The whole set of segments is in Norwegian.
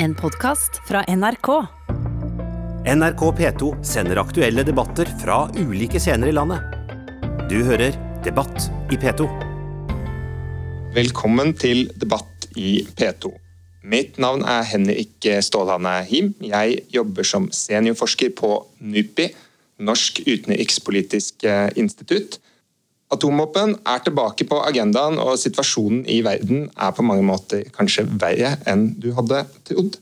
En podkast fra NRK. NRK P2 sender aktuelle debatter fra ulike scener i landet. Du hører Debatt i P2. Velkommen til Debatt i P2. Mitt navn er Henrik Stålhane Him. Jeg jobber som seniorforsker på NUPI, Norsk utenrikspolitisk institutt. Atomvåpen er tilbake på agendaen, og situasjonen i verden er på mange måter kanskje verre enn du hadde trodd.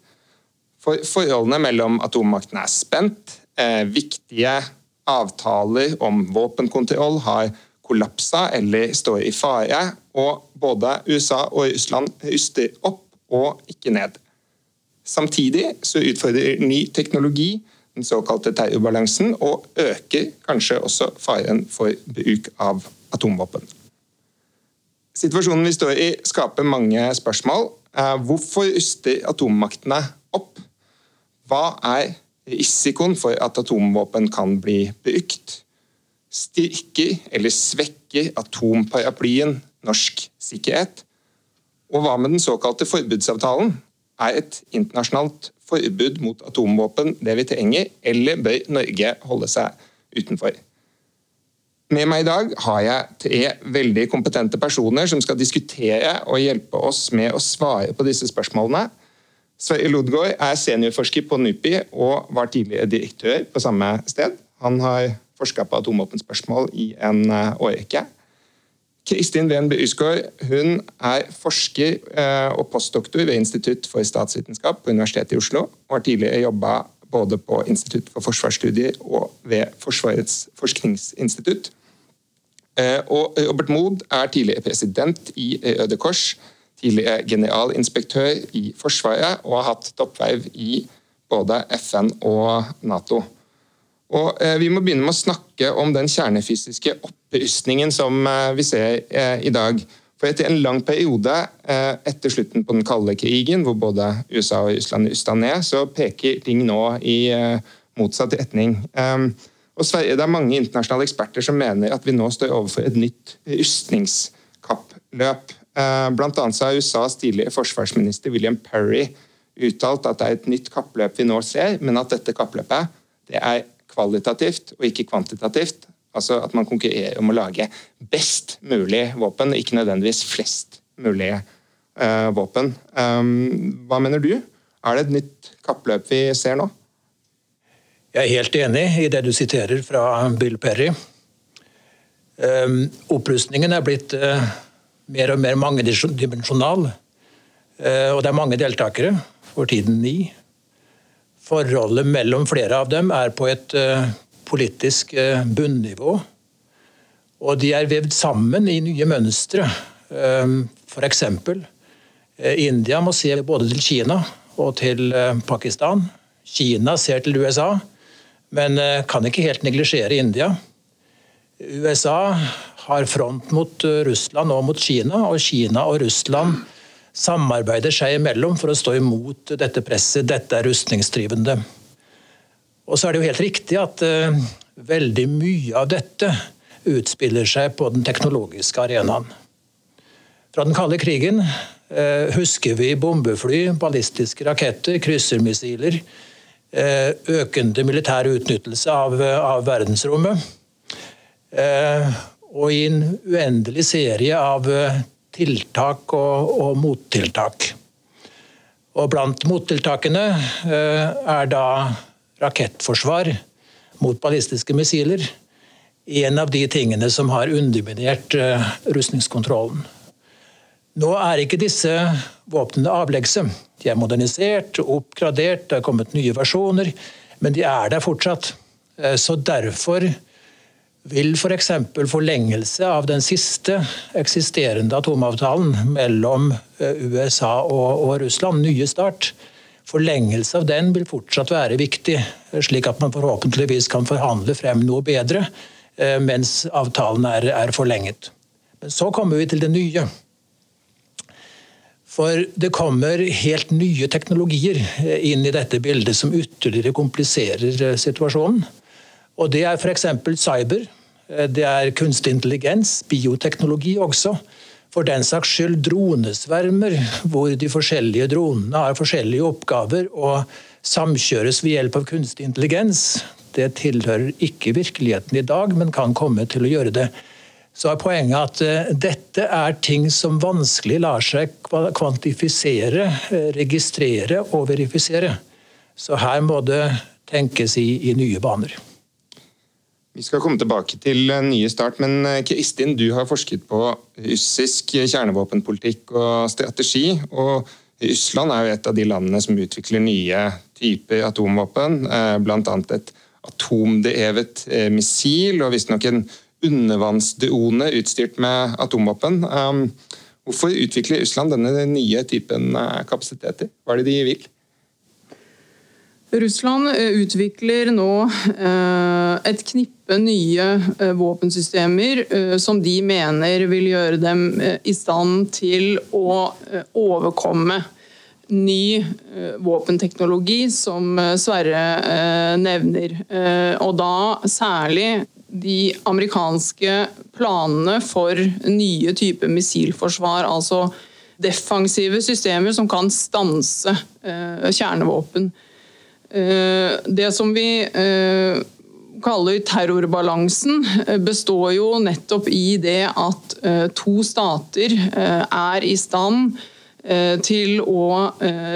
For forholdene mellom atommaktene er spent. Eh, viktige avtaler om våpenkontroll har kollapsa eller står i fare. Og både USA og Russland ruster opp og ikke ned. Samtidig så utfordrer ny teknologi den såkalte terrorbalansen og øker kanskje også faren for bruk av atomvåpen. Situasjonen vi står i, skaper mange spørsmål. Eh, hvorfor ruster atommaktene opp? Hva er risikoen for at atomvåpen kan bli brukt? Styrker eller svekker atomparaplyen norsk sikkerhet? Og hva med den såkalte forbudsavtalen? Er et internasjonalt forbud mot atomvåpen det vi trenger, eller bør Norge holde seg utenfor? Med meg i dag har jeg tre veldig kompetente personer som skal diskutere og hjelpe oss med å svare på disse spørsmålene. Sverre Lodgaard er seniorforsker på NUPI og var tidligere direktør på samme sted. Han har forska på atomvåpenspørsmål i en eh, årrekke. Kristin Wenbe Usgaard hun er forsker eh, og postdoktor ved Institutt for statsvitenskap på Universitetet i Oslo. og har tidligere jobba både på Institutt for forsvarsstudier og ved Forsvarets forskningsinstitutt. Eh, og Robert Mood er tidligere president i Røde Kors, tidligere generalinspektør i Forsvaret og har hatt toppverv i både FN og Nato. Og eh, Vi må begynne med å snakke om den kjernefysiske opprustningen som eh, vi ser i dag. For Etter en lang periode etter slutten på den kalde krigen, hvor både USA og Russland rusta ned, så peker ting nå i motsatt retning. Og Sverige, Det er mange internasjonale eksperter som mener at vi nå står overfor et nytt rustningskappløp. Eh, blant annet har USAs tidligere forsvarsminister William Perry uttalt at det er et nytt kappløp vi nå ser, men at dette kappløpet det er kvalitativt og ikke kvantitativt. Altså at man konkurrerer om å lage best mulig våpen, ikke nødvendigvis flest mulig uh, våpen. Um, hva mener du? Er det et nytt kappløp vi ser nå? Jeg er helt enig i det du siterer fra Bill Perry. Um, opprustningen er blitt uh, mer og mer mangedimensjonal. Uh, og det er mange deltakere, for tiden ni. Forholdet mellom flere av dem er på et eh, politisk bunnivå. Og de er vevd sammen i nye mønstre. Ehm, F.eks. India må se både til Kina og til Pakistan. Kina ser til USA men eh, kan ikke helt neglisjere India. USA har front mot eh, Russland og mot Kina, og Kina og Russland samarbeider seg imellom for å stå imot dette presset. Dette er rustningsdrivende. Og så er det jo helt riktig at uh, veldig mye av dette utspiller seg på den teknologiske arenaen. Fra den kalde krigen uh, husker vi bombefly, ballistiske raketter, kryssermissiler, Uh, økende militær utnyttelse av, av verdensrommet. Og i en uendelig serie av tiltak og, og mottiltak. Og blant mottiltakene er da rakettforsvar mot ballistiske missiler en av de tingene som har underminert rustningskontrollen. Nå er ikke disse våpnene avleggse. De er modernisert, oppgradert, det er kommet nye versjoner, men de er der fortsatt. Eh, så derfor vil f.eks. For forlengelse av den siste eksisterende atomavtalen mellom eh, USA og, og Russland, nye start, forlengelse av den vil fortsatt være viktig, slik at man forhåpentligvis kan forhandle frem noe bedre eh, mens avtalen er, er forlenget. Men så kommer vi til det nye. For det kommer helt nye teknologier eh, inn i dette bildet som ytterligere kompliserer eh, situasjonen. Og Det er f.eks. cyber, eh, det er kunstig intelligens, bioteknologi også. For den saks skyld dronesvermer, hvor de forskjellige dronene har forskjellige oppgaver og samkjøres ved hjelp av kunstig intelligens. Det tilhører ikke virkeligheten i dag, men kan komme til å gjøre det. Så er poenget at uh, dette er ting som vanskelig lar seg kvantifisere, uh, registrere og verifisere. Så her må det tenkes i, i nye baner. Vi skal komme tilbake til nye start, men eh, Kristin, du har forsket på russisk kjernevåpenpolitikk og strategi. og Russland er jo et av de landene som utvikler nye typer atomvåpen. Eh, Bl.a. et atomdrevet eh, missil og visstnok en undervannsdrone utstyrt med atomvåpen. Hvorfor utvikler Russland denne nye typen kapasiteter? Hva er det de vil? Russland eh, utvikler nå eh, et knippe nye eh, våpensystemer som de mener vil gjøre dem i stand til å overkomme ny våpenteknologi, som Sverre nevner. Og da særlig de amerikanske planene for nye typer missilforsvar. altså defensive systemer som kan stanse kjernevåpen. Eh, det som vi eh, kaller terrorbalansen, eh, består jo nettopp i det at to stater er i stand til å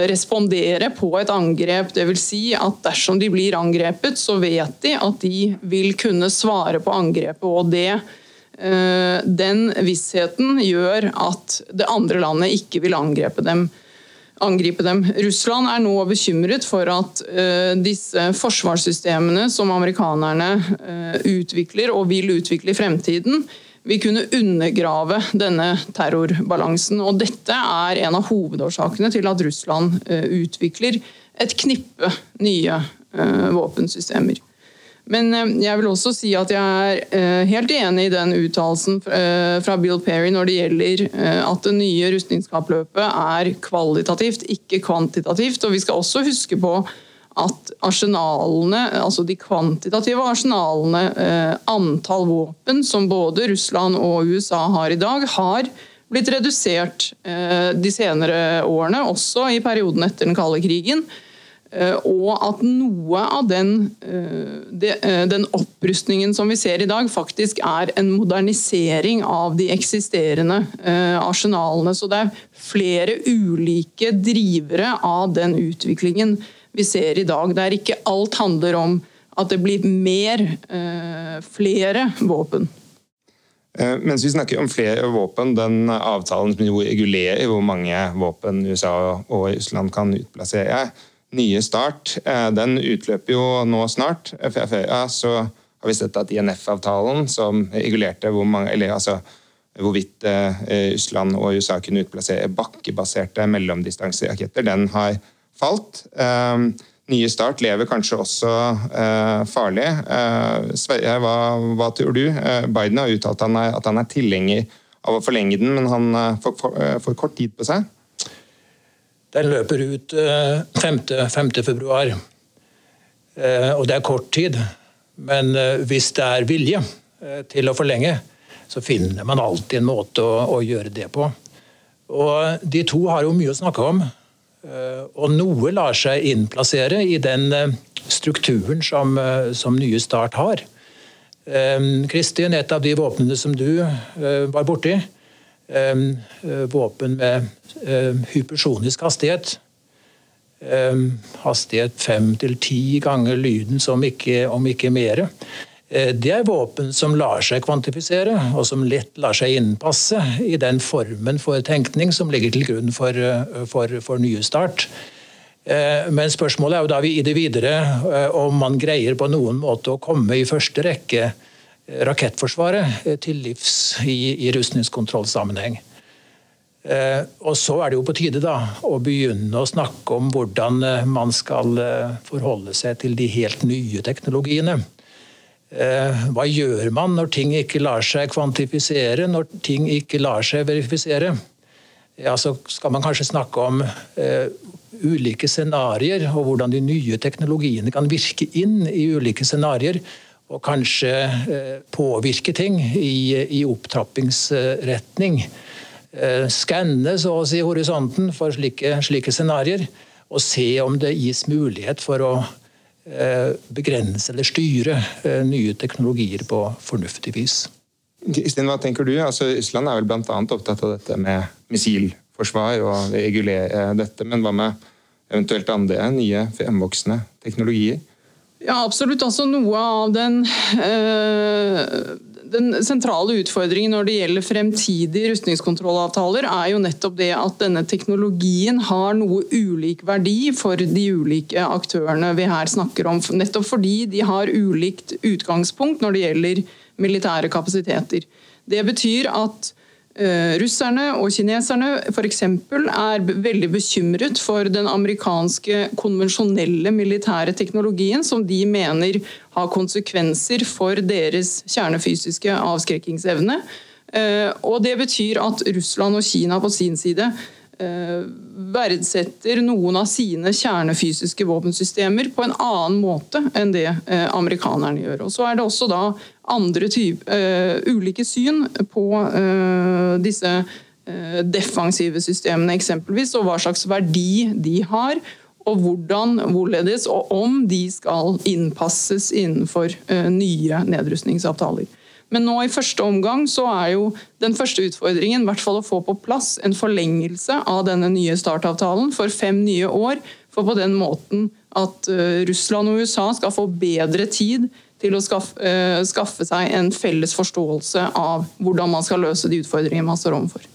respondere på et angrep. Dvs. Si at dersom de blir angrepet, så vet de at de vil kunne svare på angrepet. og det den vissheten gjør at det andre landet ikke vil angrepe dem angripe dem. Russland er nå bekymret for at uh, disse forsvarssystemene som amerikanerne uh, utvikler og vil utvikle i fremtiden, vil kunne undergrave denne terrorbalansen. Og dette er en av hovedårsakene til at Russland uh, utvikler et knippe nye våpensystemer. Men eh, jeg vil også si at jeg er eh, helt enig i den uttalelsen eh, fra Bill Perry når det gjelder at det nye rustningskappløpet er kvalitativt, ikke kvantitativt. Og vi skal også huske på at arsenalene, altså de kvantitative arsenalene, antall våpen som både Russland og USA har i dag, har blitt redusert de senere årene, også i perioden etter den kalde krigen. Eh, og at noe av den, eh, eh, den opprustningen som vi ser i dag, faktisk er en modernisering av de eksisterende arsenalene. Så det er flere ulike drivere av den utviklingen vi ser i dag. Der ikke alt handler om at det blir mer, flere våpen. Mens vi snakker om flere våpen, den avtalen som regulerer hvor mange våpen USA og Russland kan utplassere, nye Start eh, den utløper jo nå snart. Fra så har vi sett at INF-avtalen, som regulerte hvor mange, eller altså hvorvidt eh, Russland og USA kunne utplassere bakkebaserte mellomdistanseraketter, den har falt. Eh, nye Start lever kanskje også farlig. Sverre, hva, hva, tror du? Biden har uttalt at han er tilhenger av å forlenge den, men han får for kort tid på seg. Den løper ut 5. Eh, 5. februar. Eh, og det er kort tid. Men eh, hvis det er vilje til å forlenge, så finner man alltid en måte å, å gjøre det på. Og de to har jo mye å snakke om. Og noe lar seg innplassere i den strukturen som, som Nye Start har. Kristin, et av de våpnene som du var borti, våpen med eh, hypersonisk hastighet. Hastighet fem til ti ganger lyden, som ikke, om ikke mer. Eh, det er våpen som lar seg kvantifisere, og som lett lar seg innpasse i den formen for tenkning som ligger til grunn for, for, for nye start. Men spørsmålet er jo da vi i det videre om man greier på noen måte å komme i første rekke rakettforsvaret eh, til livs i, i rustningskontrollsammenheng. Eh, og så er det jo på tide da, å begynne å snakke om hvordan eh, man skal forholde seg til de helt nye teknologiene. Hva gjør man når ting ikke lar seg kvantifisere, når ting ikke lar seg verifisere? Ja, så skal man kanskje snakke om ulike scenarioer, og hvordan de nye teknologiene kan virke inn i ulike scenarioer og kanskje eh, påvirke ting i, i opptrappingsretning. eh, skanne så å si horisonten for slike, slike scenarioer. Og se om det gis mulighet for å eh, begrense eller styre nye teknologier på fornuftig vis. Kristin, hva tenker du? Altså, Island er vel bl.a. opptatt av dette med missilforsvar og regulere dette, men hva med eventuelt andre nye fremvoksende teknologier? Ja, absolutt. Altså, noe av den, øh, den sentrale utfordringen når det gjelder fremtidige rustningskontrollavtaler, er jo nettopp det at denne teknologien har noe ulik verdi for de ulike aktørene vi her snakker om. Nettopp fordi de har ulikt utgangspunkt når det gjelder militære kapasiteter. Det betyr at russerne og kineserne f.eks. er veldig bekymret for den amerikanske konvensjonelle militære teknologien som de mener har konsekvenser for deres kjernefysiske avskrekkingsevne. Uh, og Det betyr at Russland og Kina på sin side verdsetter noen av sine kjernefysiske våpensystemer på en annen måte enn det amerikanerne gjør. Og Så er det også da andre type, uh, ulike syn på disse defensive systemene, eksempelvis, og hva slags verdi de har. Og hvordan, hvorledes og om de skal innpasses innenfor nye nedrustningsavtaler. Men nå i første omgang så er jo den første utfordringen hvert fall å få på plass en forlengelse av denne nye startavtalen for fem nye år. For på den måten at Russland og USA skal få bedre tid til å skaffe, uh, skaffe, seg en felles forståelse av hvordan man skal løse de utfordringene man står overfor.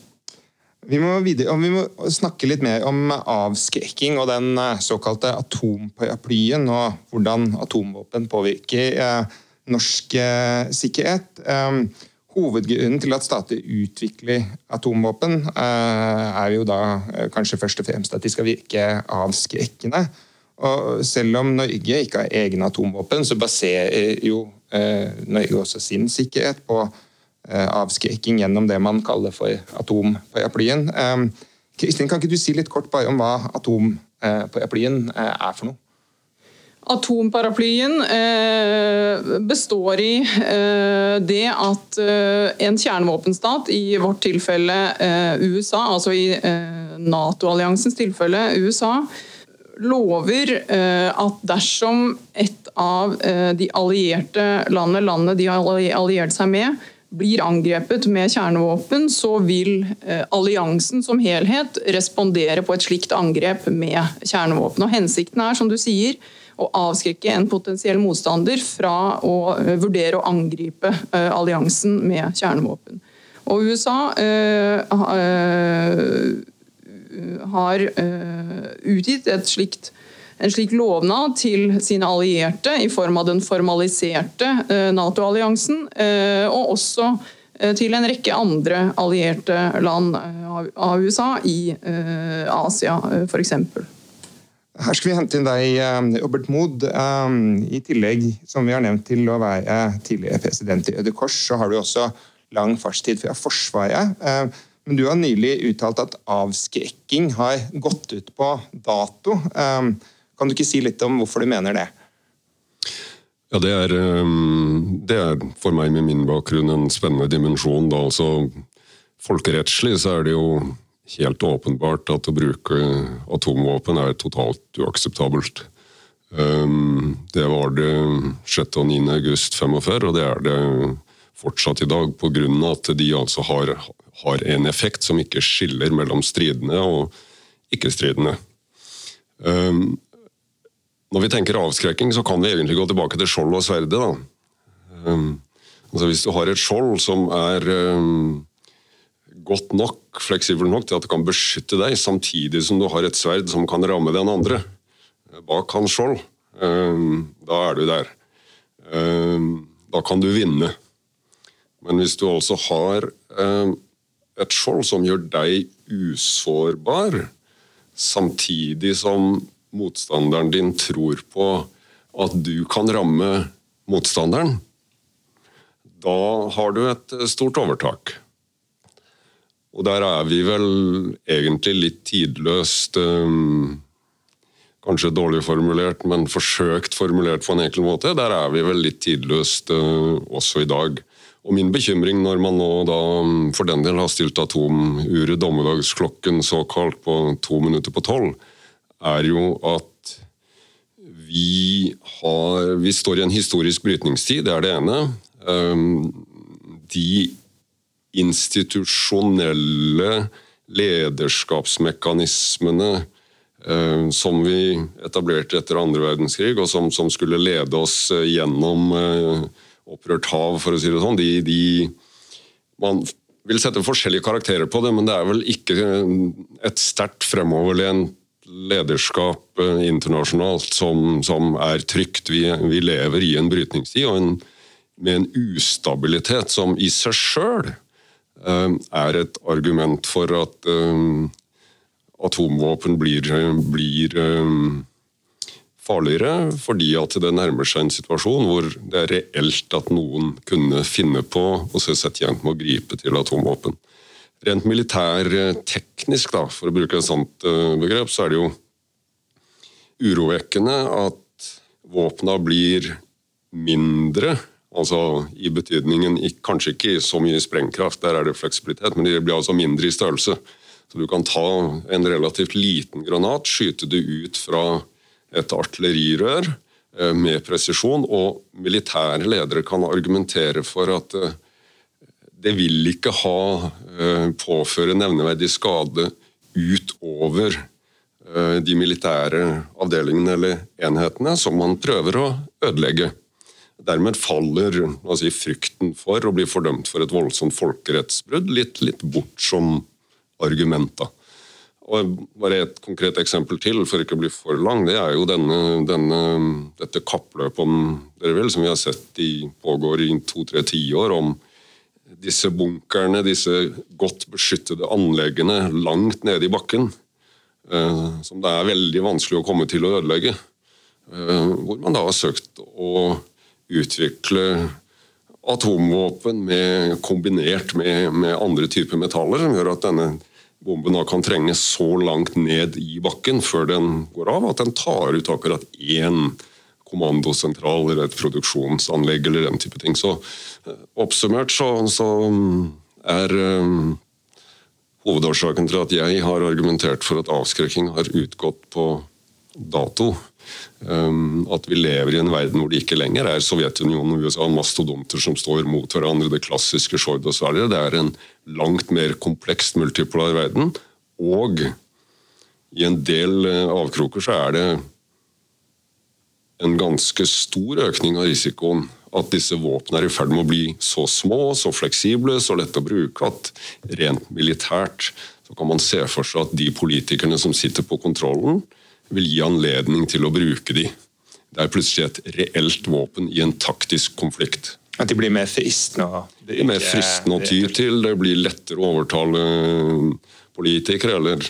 Vi må, videre, vi må, snakke litt mer om avskrekking og den eh, såkalte atomparaplyen, og hvordan atomvåpen påvirker eh, norsk eh, sikkerhet. Eh, hovedgrunnen til at stater utvikler atomvåpen, eh, er jo da kanskje først og fremst at de skal virke avskrekkende. Og selv om Norge ikke har egne atomvåpen, så baserer jo eh, Norge også sin sikkerhet på eh, avskrekking gjennom det man kaller for atomparaplyen. Eh, Kristin, kan ikke du si litt kort bare om hva atomparaplyen eh, er for noe? Atomparaplyen eh, består i eh, det at eh, en kjernevåpenstat, i vårt tilfelle USA, altså i Nato-alliansens tilfelle USA, lover at dersom et av de allierte landene, landet de har alliert seg med, blir angrepet med kjernevåpen, så vil alliansen som helhet respondere på et slikt angrep med kjernevåpen. Og Hensikten er, som du sier, å avskrekke en potensiell motstander fra å vurdere å angripe alliansen med kjernevåpen. Og USA øh, har utgitt slikt, en slik lovnad til sine allierte i form av den formaliserte Nato-alliansen, og også til en rekke andre allierte land av USA i Asia, f.eks. Her skal vi hente inn deg, Robert Mood. I tillegg som vi har nevnt til å være tidligere president i Røde Kors, så har du også lang fartstid fra Forsvaret. Men du har nylig uttalt at avskrekking har gått ut på dato. Kan du ikke si litt om hvorfor du mener det? Ja, det er, det er for meg med min bakgrunn en spennende dimensjon. Da. Altså, folkerettslig så er det jo helt åpenbart at å bruke atomvåpen er totalt uakseptabelt. Ehm, det var det 6. og 9. august 45, og det er det fortsatt i dag, pga. at de altså har har en effekt som ikke skiller mellom stridende og ikke-stridende. Um, når vi tenker avskrekking, så kan vi egentlig gå tilbake til skjold og sverdet. Um, altså hvis du har et skjold som er godt nok, fleksibel nok til at det kan beskytte deg, samtidig som du har et sverd som kan ramme den andre bak hans skjold, da er du der. da kan du vinne. Men hvis du altså har et skjold som gjør deg usårbar, samtidig som motstanderen din tror på at du kan ramme motstanderen, da har du et stort overtak. Og der er vi vel egentlig litt tidløst um, Kanskje dårlig formulert, men forsøkt formulert på en enkel måte. Der er vi vel litt tidløst uh, også i dag. Og min bekymring når man nå da for den del har stilt atomuret dommedagsklokken såkalt på to minutter på tolv, er jo at vi, har, vi står i en historisk brytningstid, det er det ene. Um, de institusjonelle lederskapsmekanismene eh, som vi etablerte etter andre verdenskrig, og som, som skulle lede oss eh, gjennom eh, opprørt hav, for å si det sånn, de, de Man vil sette forskjellige karakterer på det, men det er vel ikke et sterkt fremoverlent lederskap internasjonalt som, som er trygt. Vi, vi, lever i en brytningstid og en, med en ustabilitet som i seg sjøl er et argument for at eh, atomvåpen blir, blir eh, farligere, fordi at det nærmer seg en situasjon hvor det er reelt at noen kunne finne på å se seg tjent med å gripe til atomvåpen. Rent militærteknisk, da, for å bruke et sånt begrep, så er det jo urovekkende at våpna blir mindre Altså I betydningen kanskje ikke så mye sprengkraft, der er det fleksibilitet, men de blir altså mindre i størrelse. Så Du kan ta en relativt liten granat, skyte det ut fra et artillerirør eh, med presisjon, og militære ledere kan argumentere for at eh, det vil ikke ha eh, påføre nevneverdig skade utover de militære avdelingene eller enhetene som man prøver å ødelegge. Dermed faller si, frykten for å bli fordømt for et voldsomt folkerettsbrudd litt, litt bort som argument. Og bare Et konkret eksempel til, for ikke å bli for lang, det er jo denne, denne, dette kappløpet om dere vil, som vi har sett i, pågår i to-tre tiår, om disse bunkerne, disse godt beskyttede anleggene langt nede i bakken, eh, som det er veldig vanskelig å komme til å ødelegge. Eh, hvor man da har søkt å utvikle atomvåpen med, kombinert med, med, andre typer metaller, som gjør at denne bomben kan trenge så langt ned i bakken før den går av, at den tar ut akkurat én kommandosentral eller et produksjonsanlegg eller den type ting. Så eh, oppsummert så, så er um, hovedårsaken til at jeg har argumentert for at avskrekking har utgått på dato, at vi lever i en verden hvor det ikke lenger er Sovjetunionen og USA mastodonter som står mot hverandre, det klassiske Sjord og Sverige. Det er en langt mer komplekst multipolar verden. Og i en del uh, avkroker så er det en ganske stor økning av risikoen at disse våpnene er i ferd med å bli så små, så fleksible, så lette å bruke at rent militært så kan man se for seg at de politikerne som sitter på kontrollen, vil gi anledning til å bruke de. Det er plutselig et reelt våpen i en taktisk konflikt. At de blir mer fristende Det er Mer fristende å ty til. Det blir lettere å overtale politikere, eller,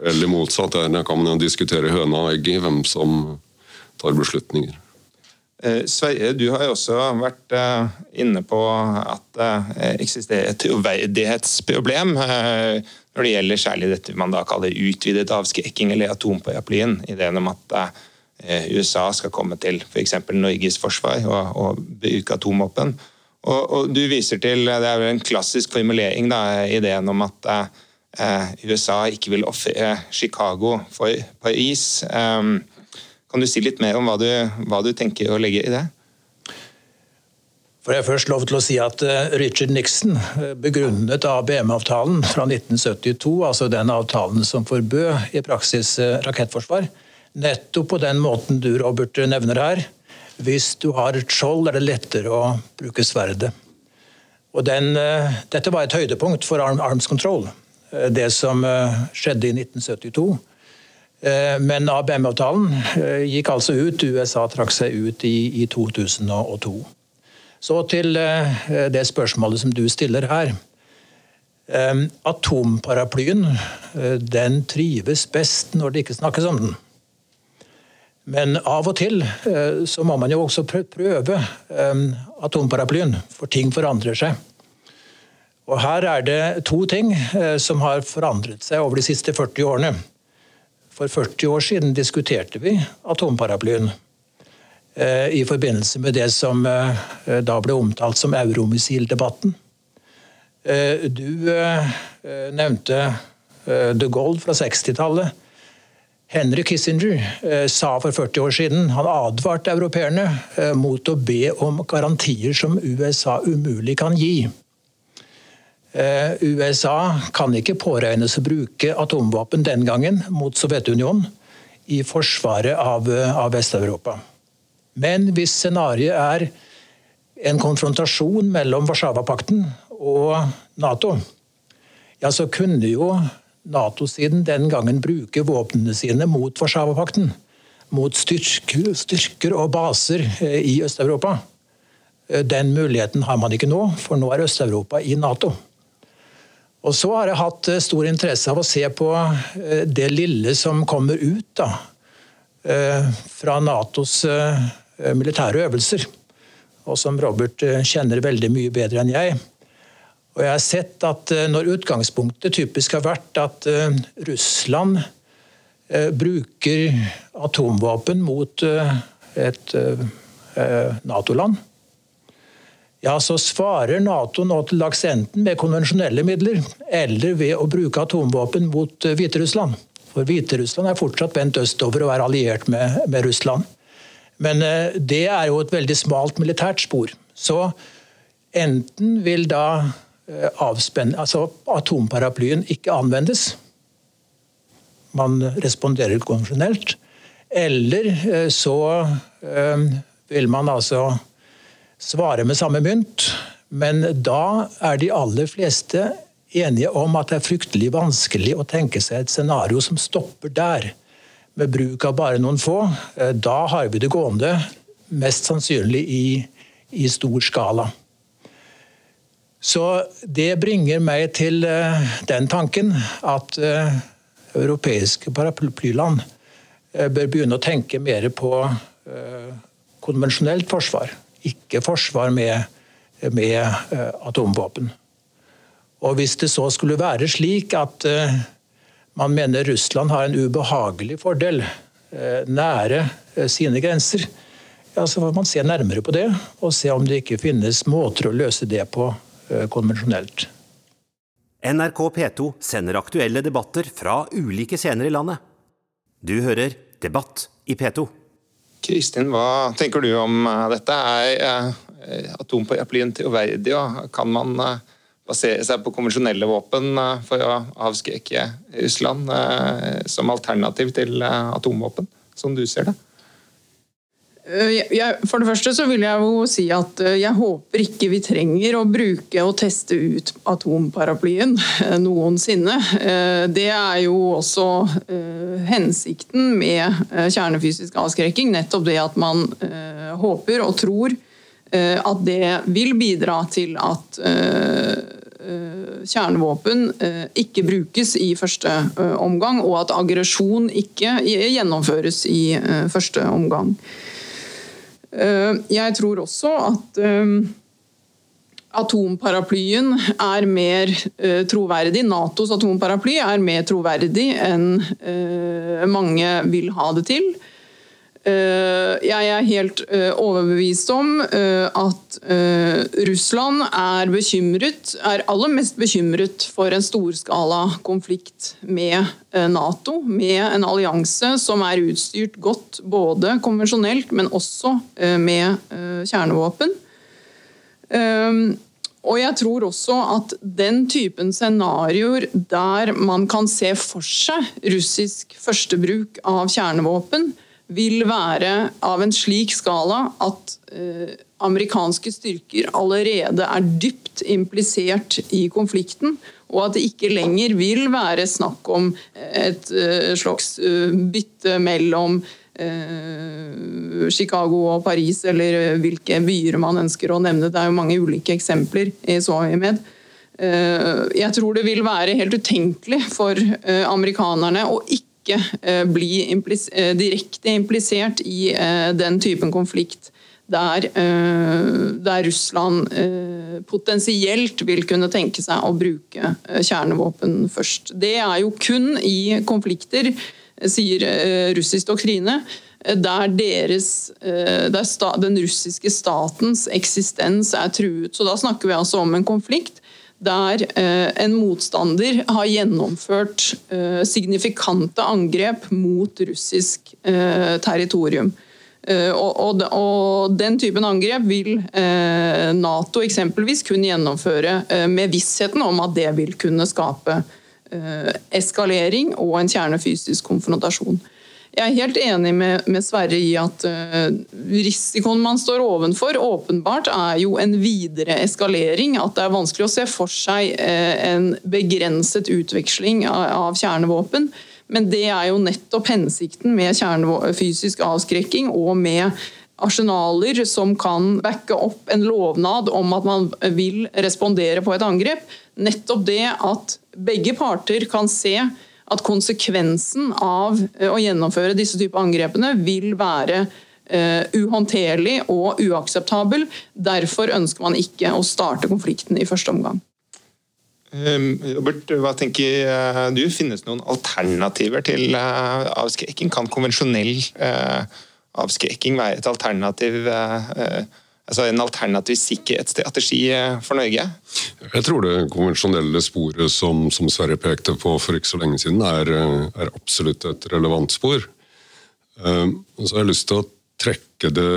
eller motsatt. Der kan man jo diskutere høna og egget, hvem som tar beslutninger. Eh, Sverre, du har jo også vært eh, inne på at det eksisterer et troverdighetsproblem når det gjelder særlig dette man da kaller utvidet avskrekking eller atomparaplyen. Ideen om at eh, USA skal komme til f.eks. For Norges forsvar og, og bruke atomvåpen. Og, og, du viser til, Det er vel en klassisk formulering, da, ideen om at eh, USA ikke vil ofre Chicago for Paris. Um, kan du si litt mer om hva du, hva du tenker å legge i det? For jeg først lov til å si at eh, Richard Nixon eh, begrunnet ABM-avtalen fra 1972, altså den avtalen som forbød i praksis eh, rakettforsvar, nettopp på den måten du, Robert, nevner her. Hvis du har et skjold, er det lettere å bruke sverdet. Og den, dette var et høydepunkt for Arms Control, det som skjedde i 1972. Men ABM-avtalen gikk altså ut, USA trakk seg ut i, i 2002. Så til eh, det spørsmålet som du stiller her. Eh, atomparaplyen eh, den trives best når det ikke snakkes om den. Men av og til så må man jo også prøve atomparaplyen, for ting forandrer seg. Og Her er det to ting som har forandret seg over de siste 40 årene. For 40 år siden diskuterte vi atomparaplyen. I forbindelse med det som da ble omtalt som euromissildebatten. Du nevnte de Gaulle fra 60-tallet. Henry Kissinger sa for 40 år siden han advarte europeerne mot å be om garantier som USA umulig kan gi. Eh, USA kan ikke påregnes å bruke atomvåpen den gangen mot Sovjetunionen i forsvaret av, eh, av Vest-Europa. Men hvis scenarioet er en konfrontasjon mellom Warszawapakten og Nato, ja, så kunne jo Nato-siden den gangen bruke våpnene sine mot Warszawapakten. Mot styrker, styrker og baser eh, i Øst-Europa. Den muligheten har man ikke nå, for nå er Øst-Europa i Nato. Og så har jeg hatt eh, stor interesse av å se på eh, det lille som kommer ut da, eh, fra Natos militære øvelser, og som Robert kjenner veldig mye bedre enn jeg. Og jeg har sett at når utgangspunktet typisk har vært at Russland bruker atomvåpen mot et Nato-land, ja, så svarer Nato nå til dags enten med konvensjonelle midler eller ved å bruke atomvåpen mot eh, Hviterussland. For Hviterussland er fortsatt vendt østover og er alliert med, med Russland. Men eh, det er jo et veldig smalt militært spor. Så enten vil da eh, avspenne, altså atomparaplyen ikke anvendes. Man responderer konvensjonelt. Eller så vil man altså svare med samme mynt, men da er de aller fleste enige om at det er fryktelig vanskelig å tenke seg et scenario som stopper der, med bruk av bare noen få. Eh, da har vi det gående, mest sannsynlig i, i stor skala. Så det bringer meg til eh, den tanken at eh, europeiske paraplyland bør begynne å tenke mer på konvensjonelt forsvar ikke forsvar med, med atomvåpen. Og Hvis det så skulle være slik at man mener Russland har en ubehagelig fordel eh, nære sine grenser, ja, så får man se nærmere på det og se om det ikke finnes måter å løse det på konvensjonelt. NRK P2 sender aktuelle debatter fra ulike scener i landet. Du hører Debatt i P2. Kristin, hva tenker du om eh, dette? Er eh, atomparaplyen troverdig? Kan man eh, basere seg på konvensjonelle våpen for å avskrekke Russland som alternativ til atomvåpen, som du ser det? Eh, jeg, for det første så vil jeg jo si at eh, jeg håper ikke vi trenger å bruke og teste ut atomparaplyen eh, noensinne. Det er jo også hensikten med kjernefysisk avskrekking. Nettopp det at man håper og tror at det vil bidra til at kjernevåpen ikke brukes i første omgang, og at aggresjon ikke gjennomføres i første omgang. Eh, jeg tror også at eh, atomparaplyen er mer eh, troverdig. Natos atomparaply er mer troverdig enn mange vil ha det til. Eh, jeg er helt eh, overbevist om eh, at Russland er bekymret, er aller mest bekymret for en storskala konflikt med Nato. Med en allianse som er utstyrt godt både konvensjonelt, men også med kjernevåpen. Og jeg tror også at den typen scenarioer der man kan se for seg russisk førstebruk av kjernevåpen, vil være av en slik skala at eh, amerikanske styrker allerede er dypt implisert i konflikten, og at det ikke lenger vil være snakk om et uh, slags bytte mellom Chicago og Paris, eller hvilke byer man ønsker å nevne. Det er jo mange ulike eksempler i så Soavimed. Jeg tror det vil være helt utenkelig for amerikanerne å ikke ikke eh, bli implis eh, direkte implisert i eh, den typen konflikt der, der, Russland potensielt vil kunne tenke seg å bruke kjernevåpen først. Det er jo kun i konflikter, sier russisk doktrine, der, deres, der den russiske statens eksistens er truet. Så Da snakker vi altså om en konflikt der en motstander har gjennomført signifikante angrep mot russisk territorium. Og, og, Den typen angrep vil Nato eksempelvis kunne gjennomføre med vissheten om at det vil kunne skape eskalering og en kjernefysisk konfrontasjon. Jeg er helt enig med, med Sverre i at uh, risikoen man står ovenfor, åpenbart er jo en videre eskalering. At det er vanskelig å se for seg uh, en begrenset utveksling av, av, kjernevåpen. Men det er jo nettopp hensikten med kjernefysisk avskrekking og med arsenaler som kan backe opp en lovnad om at man vil respondere på et angrep. Nettopp det at begge parter kan se at konsekvensen av eh, å gjennomføre disse typer angrepene vil være uh, uhåndterlig og uakseptabel. Derfor ønsker man ikke å starte konflikten i første omgang. Um, Robert, hva tenker uh, du? Finnes det noen alternativer til avskrekking? Kan konvensjonell avskrekking være et alternativ altså en alternativ sikkerhetsstrategi for Norge? Jeg tror det konvensjonelle sporet som, som Sverre pekte på for ikke så lenge siden, er, er absolutt et relevant spor. Og så har jeg lyst til å trekke det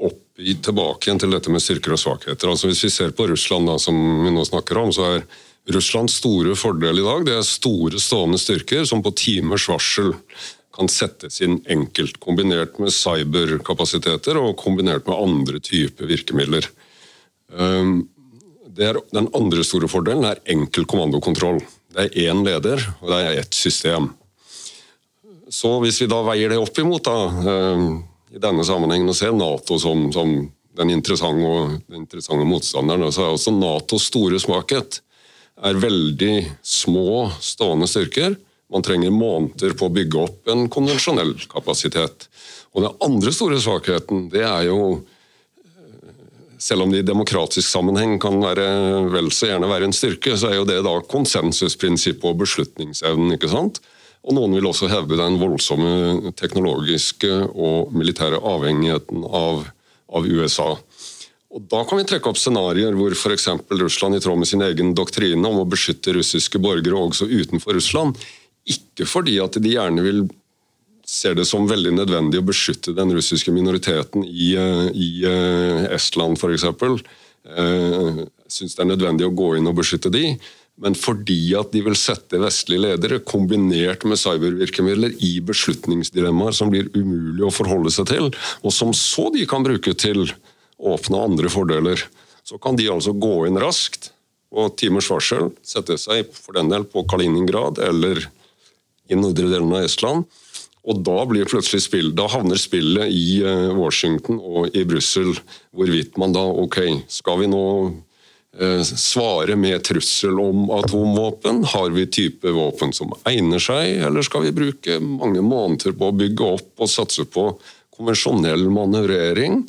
opp i, tilbake igjen til dette med styrker og svakheter. Altså Hvis vi ser på Russland, da, som vi nå snakker om, så er Russlands store fordel i dag det er store stående styrker som på timers varsel kan settes inn enkelt, kombinert med cyberkapasiteter og kombinert med andre typer virkemidler. Ehm, er, den andre store fordelen er enkel kommandokontroll. Det er én leder, og det er ett system. Så hvis vi da veier det opp imot, da, ehm, i denne sammenhengen, og ser Nato som, som den, interessante, den interessante motstanderen, så er også Natos store svakhet er veldig små stående styrker man trenger måneder på å bygge opp en konvensjonell kapasitet. Og Den andre store svakheten det er jo selv om det i demokratisk sammenheng kan være vel så gjerne være en styrke, så er jo det da konsensusprinsippet og beslutningsevnen. ikke sant? Og Noen vil også hevde den voldsomme teknologiske og militære avhengigheten av, av USA. Og Da kan vi trekke opp scenarioer hvor f.eks. Russland i tråd med sin egen doktrine om å beskytte russiske borgere også utenfor Russland, ikke fordi at de gjerne vil ser det som veldig nødvendig å beskytte den russiske minoriteten i, eh, i eh, Estland f.eks. Uh, Syns det er nødvendig å gå inn og beskytte de, men fordi at de vil sette vestlige ledere kombinert med cybervirkemidler i beslutningsdilemmaer som blir umulig å forholde seg til, og som så de kan bruke til å oppnå andre fordeler. Så kan de altså gå inn raskt og timers varsel, sette seg for den del på Kaliningrad eller i nordre delen av Estland. Og da, blir plutselig spill, da havner spillet i eh, Washington og i Brussel, hvorvidt man da ok, skal vi nå eh, svare med trussel om atomvåpen? Har vi type våpen som egner seg, eller skal vi bruke mange måneder på å bygge opp og satse på konvensjonell manøvrering?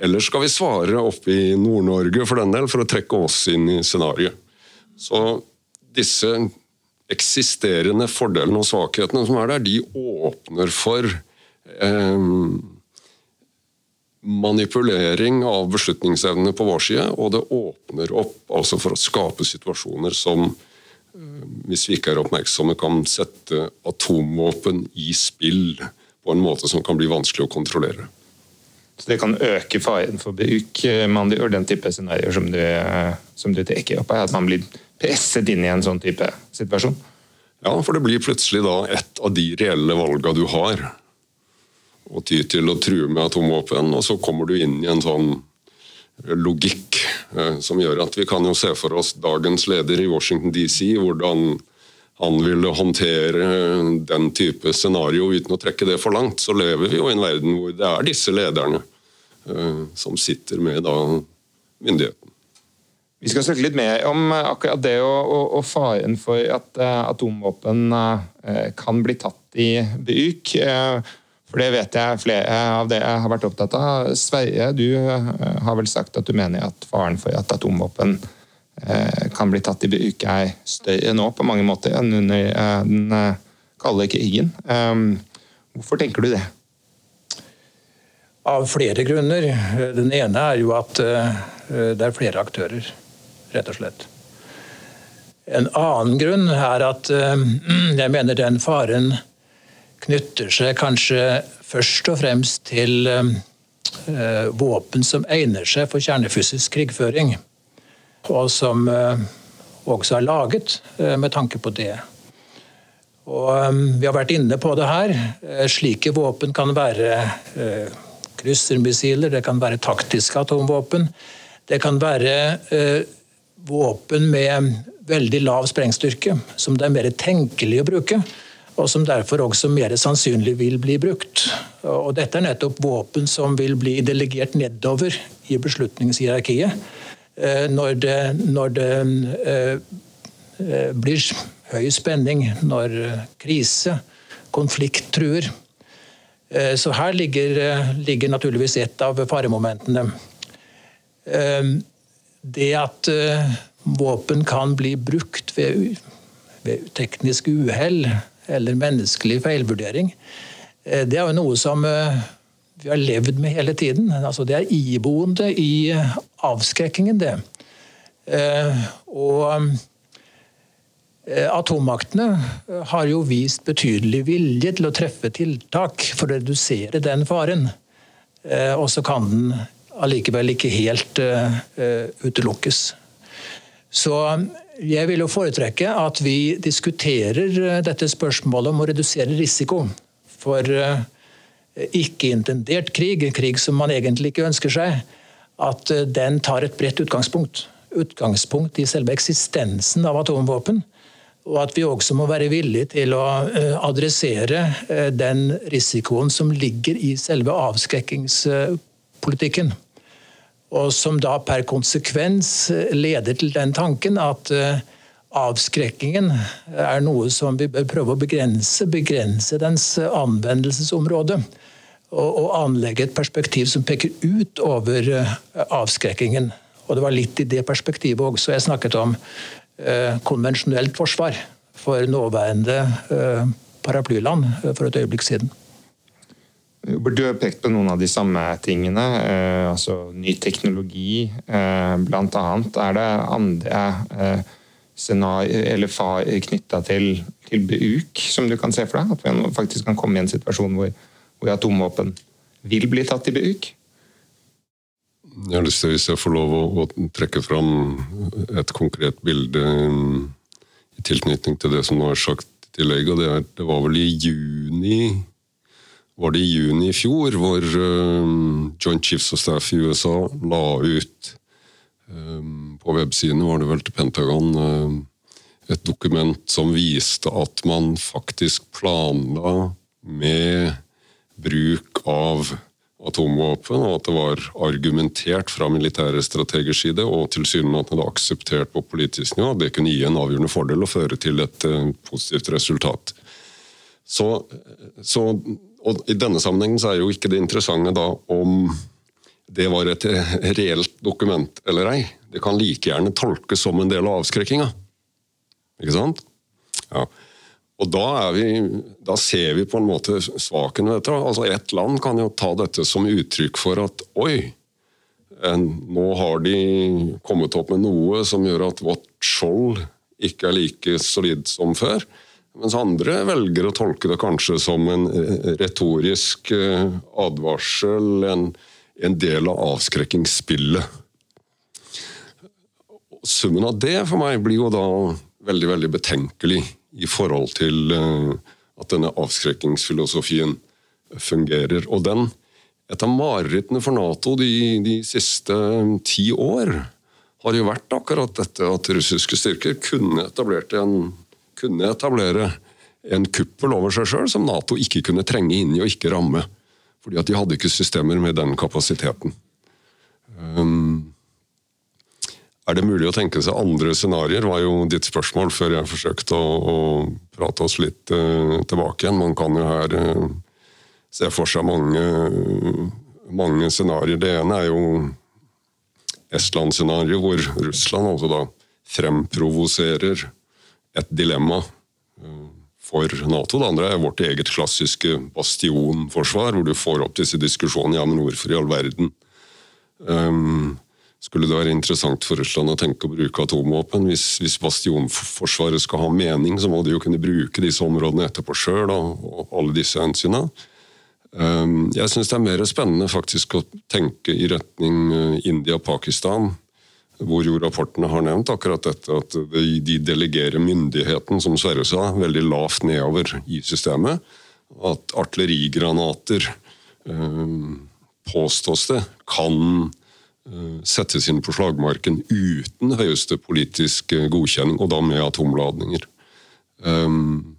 Eller skal vi svare oppe i Nord-Norge for den del, for å trekke oss inn i scenarioet? Så disse eksisterende fordelene og svakhetene som er der, de åpner for eh, manipulering av beslutningsevnene på vår side, og det åpner opp altså for å skape situasjoner som, eh, hvis vi ikke er oppmerksomme, kan sette atomvåpen i spill på en måte som kan bli vanskelig å kontrollere. Så det kan øke faren for bruk eh, gjør den type scenarioer som eh, som du trekker opp? At man blir presset inn i en sånn type situasjon? Ja, for det blir plutselig da et av de reelle valga du har. Å ty til å true med atomvåpen, og så kommer du inn i en sånn logikk eh, som gjør at vi kan jo se for oss dagens leder i Washington DC, hvordan han ville håndtere den type scenario uten å trekke det for langt. Så lever vi jo i en verden hvor det er disse lederne eh, som sitter med da myndigheten. Vi skal snakke litt mer om eh, akkurat det og, og, og faren for at uh, atomvåpen uh, kan bli tatt i bruk. Uh, for det vet jeg flere av det jeg har vært opptatt av. Sverre, du har vel sagt at du mener at faren for at atomvåpen kan bli tatt i bruk er større nå på mange måter enn under den kalde krigen. Hvorfor tenker du det? Av flere grunner. Den ene er jo at det er flere aktører, rett og slett. En annen grunn er at eh, jeg mener den faren knytter seg kanskje først og fremst til eh, våpen som egner seg for kjernefysisk krigføring. Og som også er laget med tanke på det. Og Vi har vært inne på det her. Slike våpen kan være kryssermissiler, det kan være taktiske atomvåpen. Det kan være eh, våpen med veldig lav sprengstyrke, som det er mer tenkelig å bruke. Og som derfor også mer sannsynlig vil bli brukt. Og dette er nettopp våpen som vil bli delegert nedover i beslutningshierarkiet. Eh, når det, når det eh, eh blir høy spenning, når krise, konflikt truer. Så her ligger, ligger naturligvis et av faremomentene. Eh, det at våpen kan bli brukt ved, ved teknisk uhell eller menneskelig feilvurdering, det er jo noe som vi har levd med hele tiden. Altså, det er iboende i avskrekkingen, det. Og Eh, atommaktene eh, har jo vist betydelig vilje til å treffe tiltak for å redusere den faren. Eh, og så kan den allikevel ikke helt utelukkes. Så jeg vil jo foretrekke at vi diskuterer dette spørsmålet om å redusere risiko for ikke-intendert krig, krig som man egentlig ikke ønsker seg, at den tar et bredt utgangspunkt. Utgangspunkt i selve eksistensen av atomvåpen og at vi også må være villige til å eh, adressere eh, den risikoen som ligger i selve avskrekkingspolitikken. Og som da per konsekvens leder til den tanken at eh, avskrekkingen er noe som vi bør prøve å begrense. Begrense dens anvendelsesområde. Og, anlegge et perspektiv som peker ut over avskrekkingen. Og det var litt i det perspektivet også jeg snakket om Eh, konvensjonelt forsvar for nåværende eh, paraplyland eh, for et øyeblikk siden. Du har pekt på noen av de samme tingene. altså Ny teknologi, blant annet. Er det andre scenarier eller far knytta til, til bruk som du kan se for deg? At vi faktisk kan komme i en situasjon hvor, hvor atomvåpen vil bli tatt i bruk? Jeg har lyst til, hvis jeg får lov å, å trekke fram et konkret bilde um, i tilknytning til det som nå er sagt i tillegg, og det, er, det var vel i juni var det i juni i fjor, hvor um, Joint Chiefs of Staff i USA la ut um, På websidene var det vel til Pentagon um, et dokument som viste at man faktisk planla med bruk av atomvåpen, og at det var argumentert fra militære strategers side og tilsynelatende akseptert på politisk nivå. Det kunne gi en avgjørende fordel og føre til et uh, positivt resultat. Så, så, og I denne sammenhengen så er jo ikke det interessante da om det var et reelt dokument eller ei. Det kan like gjerne tolkes som en del av avskrekkinga. Ikke sant? Ja. Og da, vi, da, ser vi på en måte svaken ved dette. Altså Ett land kan jo ta dette som uttrykk for at oi, nå har de kommet opp med noe som gjør at vårt skjold ikke er like solid som før. Mens andre velger å tolke det kanskje som en retorisk eh, advarsel, en, en del av avskrekkingsspillet. Summen av det for meg blir jo da veldig, veldig betenkelig i forhold til eh, at denne avskrekkingsfilosofien fungerer. Og den, et av marerittene for Nato de, de siste eh, ti år har jo vært akkurat dette at russiske styrker kunne, en, kunne etablere en kuppel over seg sjøl som Nato ikke kunne trenge inn i og ikke ramme. Fordi at de hadde ikke systemer med den kapasiteten. Um, er det mulig å tenke seg andre scenarioer, var jo ditt spørsmål før jeg forsøkte å, å prate oss litt uh, tilbake igjen. Man kan jo her uh, se for seg mange, mange scenarioer. Det ene er jo Estland-scenarioet, hvor Russland altså da fremprovoserer et dilemma uh, for Nato. Det andre er vårt eget klassiske bastionforsvar, hvor du får opp disse diskusjonene ja, men hvorfor i all verden um, skulle det være interessant for Russland å tenke å bruke atomvåpen. Hvis, hvis bastionforsvaret skal ha mening, så må de jo kunne bruke disse områdene etterpå sjøl og, alle disse hensynene. Um, jeg syns det er mer spennende faktisk å tenke i retning India-Pakistan hvor jo rapportene har nevnt akkurat dette, at de delegerer myndigheten, som Sverre sa, veldig lavt nedover i systemet. At artillerigranater, eh, påstås det, kan eh, settes inn på slagmarken uten høyeste politisk godkjenning, og da med atomladninger. Um,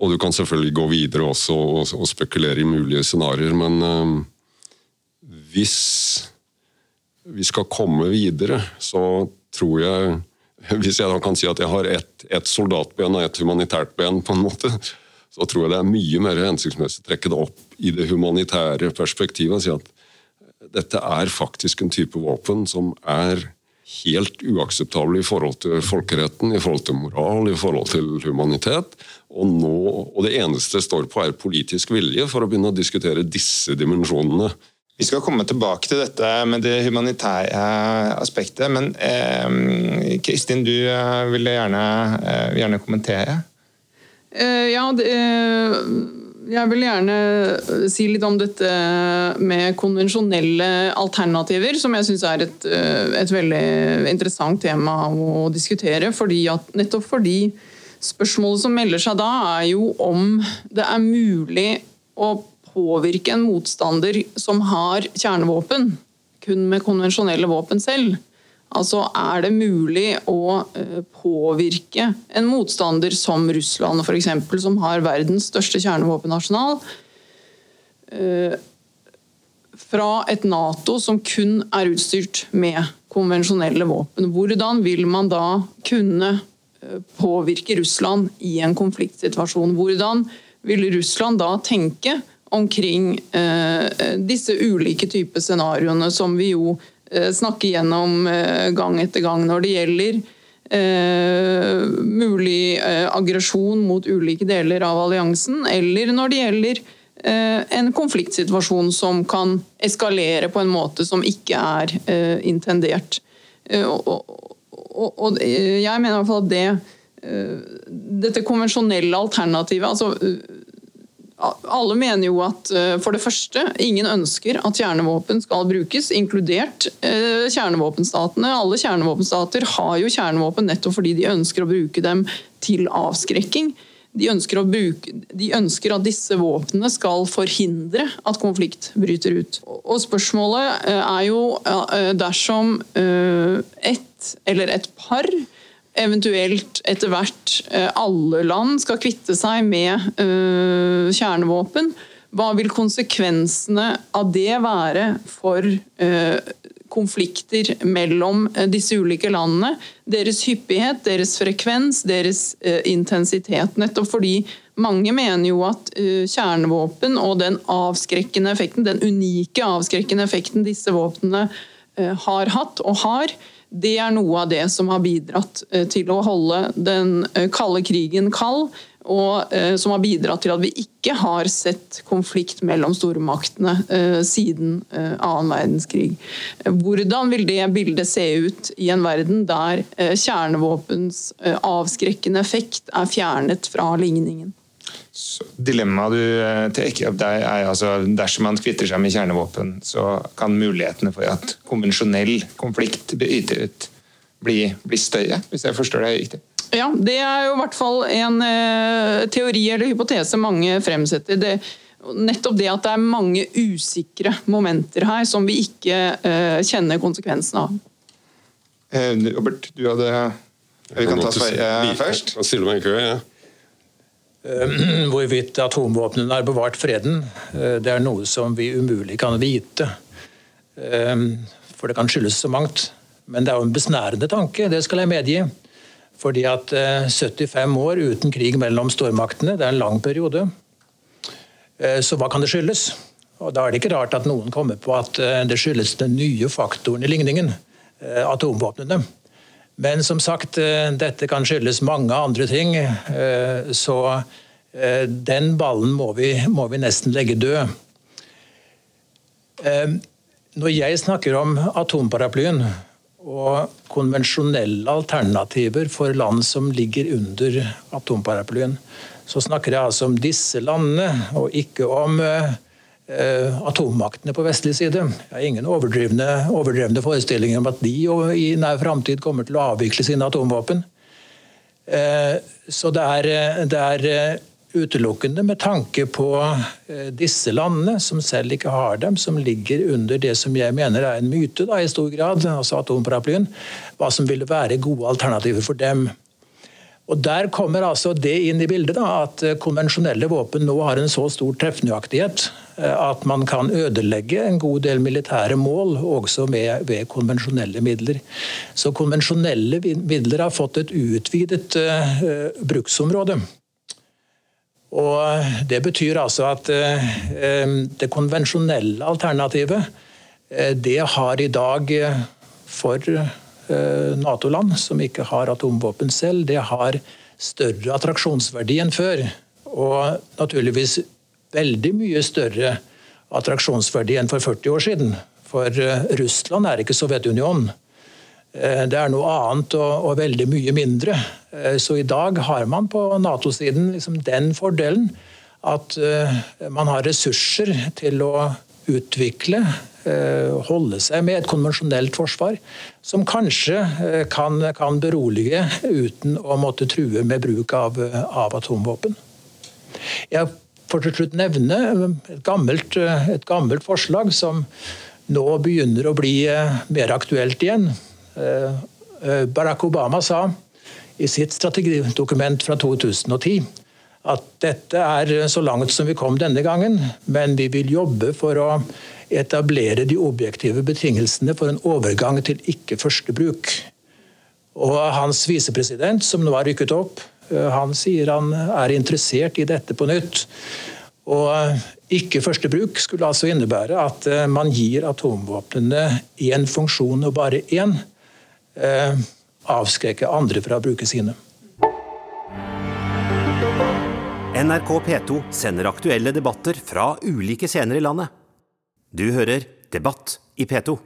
og du kan selvfølgelig gå videre også og, spekulere i mulige scenarioer, men hvis vi skal komme videre, så tror jeg Hvis jeg da kan si at jeg har ett et soldatben og ett humanitært ben, på en måte, så tror jeg det er mye mer hensiktsmessig å trekke det opp i det humanitære perspektivet og si at dette er faktisk en type våpen som er helt uakseptabel i forhold til folkeretten, i forhold til moral, i forhold til humanitet. Og, nå, og det eneste det står på, er politisk vilje for å begynne å diskutere disse dimensjonene. Vi skal komme tilbake til dette med det humanitære aspektet, men eh, Kristin, du eh, ville gjerne, eh, gjerne kommentere? Eh, ja, det, eh, jeg vil gjerne si litt om dette med konvensjonelle alternativer, som jeg syns er et, et, veldig interessant tema å diskutere. Fordi at, nettopp fordi spørsmålet som melder seg da, er jo om det er mulig å påvirke en motstander som har kjernevåpen, kun med konvensjonelle våpen selv. Altså er det mulig å eh, påvirke en motstander som Russland f.eks., som har verdens største kjernevåpenarsenal, eh, fra et Nato som kun er utstyrt med konvensjonelle våpen. Hvordan vil man da kunne eh, påvirke Russland i en konfliktsituasjon? Hvordan vil Russland da tenke omkring eh, disse ulike typer scenarioene som vi jo eh, snakker gjennom eh, gang etter gang når det gjelder mulig aggresjon mot ulike deler av alliansen, eller når det gjelder en konfliktsituasjon som kan eskalere på en måte som ikke er intendert. Og, jeg mener i hvert fall at det dette konvensjonelle alternativet altså alle mener jo at eh, for det første, ingen ønsker at kjernevåpen skal brukes, inkludert eh, kjernevåpenstatene. Alle kjernevåpenstater har jo kjernevåpen nettopp fordi de ønsker å bruke dem til avskrekking. De ønsker, bruke, de ønsker at disse våpnene skal forhindre at konflikt bryter ut. Og spørsmålet eh, er jo dersom ett eller et par eventuelt etter hvert eh, alle land skal kvitte seg med uh, kjernevåpen. Hva vil konsekvensene av det være for uh, konflikter mellom disse ulike landene? Deres hyppighet, deres frekvens, deres intensitet. Nettopp fordi mange mener jo at kjernevåpen og den avskrekkende effekten, den unike avskrekkende effekten disse våpnene har hatt og har, det er noe av det som har bidratt eh, til å holde den eh, kalde krigen kald, og eh, som har bidratt til at vi ikke har sett konflikt mellom stormaktene siden annen verdenskrig. Hvordan vil det bildet se ut i en verden der kjernevåpens avskrekkende effekt er fjernet fra ligningen? Dilemmaet du tar trekker opp der, er altså dersom man kvitter seg med kjernevåpen, så kan mulighetene for at konvensjonell konflikt bryter ut, bli, bli større, hvis jeg forstår det riktig? Ja, det er jo i hvert fall en uh, teori eller hypotese mange fremsetter. Det, nettopp det at det er mange usikre momenter her som vi ikke uh, kjenner konsekvensen av. Uh, Robert, du hadde Vi kan ta Sverige først. Jeg stiller meg i kø, jeg. Ja. Eh, hvorvidt atomvåpnene har bevart freden, eh, det er noe som vi umulig kan vite. Eh, for det kan skyldes så mangt. Men det er jo en besnærende tanke, det skal jeg medgi. Fordi at 75 år uten krig mellom stormaktene, det er en lang periode. Så hva kan det skyldes? Og Da er det ikke rart at noen kommer på at det skyldes den nye faktoren i ligningen, atomvåpnene. Men som sagt, dette kan skyldes mange andre ting. Så den ballen må vi, må vi nesten legge død. Når jeg snakker om atomparaplyen og konvensjonelle alternativer for land som ligger under atomparaplyen, så snakker jeg altså om disse landene, og ikke om atommaktene på vestlig side. Jeg har ingen overdrevne, overdrevne forestillinger om at de i nær framtid kommer til å avvikle sine atomvåpen. Uh, så det er, det er utelukkende med tanke på disse landene, som selv ikke har dem, som ligger under det som jeg mener er en myte da, i stor grad, altså atomparaplyen, hva som ville være gode alternativer for dem. Og Der kommer altså det inn i bildet da, at eh, konvensjonelle våpen nå har en så stor treffnøyaktighet eh, at man kan ødelegge en god del militære mål også med, ved konvensjonelle midler. Så konvensjonelle midler har fått et utvidet uh, bruksområde. Og Det betyr altså at uh, det konvensjonelle alternativet uh, det har i dag for Nato-land som ikke har atomvåpen selv, det har større attraksjonsverdi enn før. Og naturligvis veldig mye større attraksjonsverdi enn for 40 år siden. For eh, Russland er ikke Sovjetunionen. Eh, det er noe annet og, og, veldig mye mindre. Så i dag har man på Nato-siden liksom den fordelen at man har ressurser til å utvikle Eh, holde seg med et konvensjonelt forsvar som kanskje eh, kan, kan berolige uten å måtte true med bruk av, av atomvåpen. Jeg får til slutt nevne et gammelt, et gammelt, forslag som nå begynner å bli eh, mer aktuelt igjen. Barack Obama sa i sitt strategidokument fra 2010 at dette er så langt som vi kom denne gangen, men vi vil jobbe for å etablere de objektive betingelsene for en overgang til ikke-førstebruk. Og Hans visepresident, som nå har rykket opp, eh, han sier han er interessert i dette på nytt. Og ikke første bruk skulle altså innebære at eh, man gir atomvåpnene én funksjon og bare én. Eh, avskrekke andre fra å bruke sine. NRK P2 sender aktuelle debatter fra ulike scener i landet. Du hører Debatt i P2.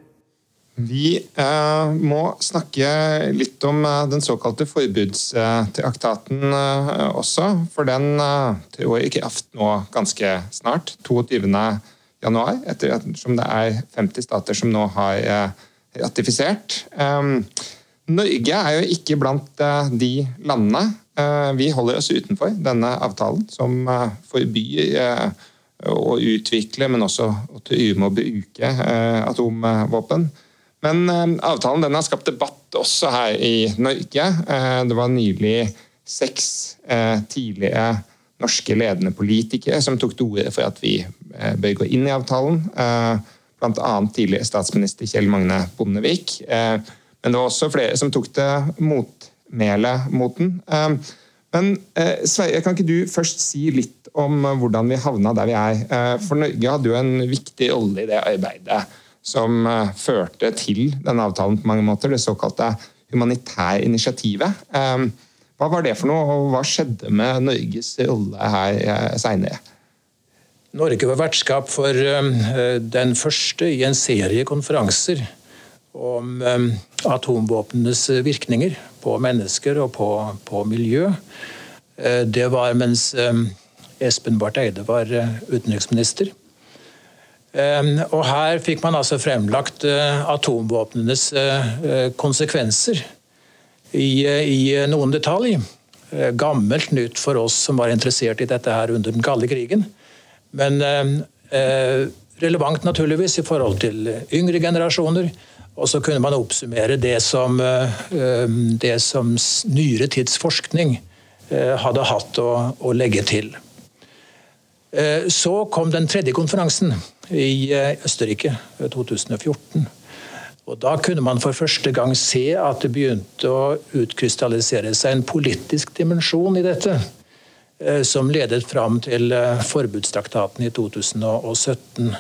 Vi eh, må snakke litt om eh, den såkalte forbudstraktaten eh, også. For den eh, trår i kraft nå ganske snart, 22. januar, ettersom det er 50 stater som nå har eh, ratifisert. Eh, Norge er jo ikke blant eh, de landene. vi holder oss utenfor denne avtalen, som forbyr å utvikle, men også å true med å bruke atomvåpen. Men eh, avtalen den har skapt debatt også her i Norge. Eh, det var nylig seks tidligere norske ledende politikere som tok til orde for at vi bør gå inn i avtalen. Bl.a. tidligere statsminister Kjell Magne Bondevik. Men det var også flere som tok til motmæle mot den. Men Sverre, kan ikke du først si litt om hvordan vi havna der vi er. Eh, for Norge hadde jo en viktig rolle i det arbeidet som eh, førte til denne avtalen på mange måter, det såkalte humanitære initiativet. Eh, hva var det for noe, og hva skjedde med Norges rolle her seinere? Norge var vertskap for den første i en serie konferanser om atomvåpnenes virkninger på mennesker og på, på miljø. Det var mens Espen Barth Eide var eh, utenriksminister. Ehm, og her fikk man altså fremlagt eh, atomvåpnenes eh, konsekvenser i, i noen detalj. Gammelt nytt for oss som var interessert i dette her under den kalde krigen. Men relevant naturligvis i forhold til yngre generasjoner. Og så kunne man oppsummere det som, det som nyere tids forskning hadde hatt å, å legge til. Eh, så kom den tredje konferansen i eh, Østerrike 2014. Eh, og Da kunne man for første gang se at det begynte å utkrystallisere seg en politisk dimensjon i dette. Som ledet fram til forbudstraktaten i 2017.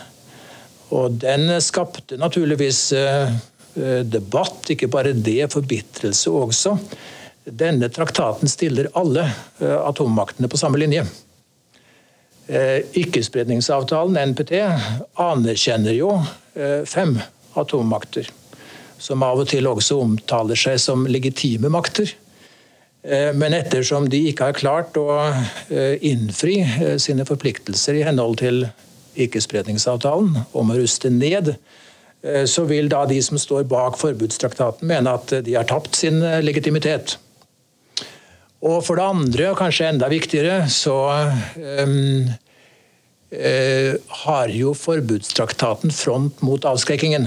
Og Den skapte naturligvis debatt, ikke bare det, forbitrelse også. Denne traktaten stiller alle atommaktene på samme linje. Ikkespredningsavtalen, NPT, anerkjenner jo fem atommakter. Som av og til også omtaler seg som legitime makter. Men ettersom de ikke har klart å innfri sine forpliktelser i henhold til ikkespredningsavtalen om å ruste ned, eh, så vil da de som står bak forbudstraktaten mene at de har tapt sin eh, legitimitet. Og for det andre, og kanskje enda viktigere, så um, uh, har jo forbudstraktaten front mot avskrekkingen.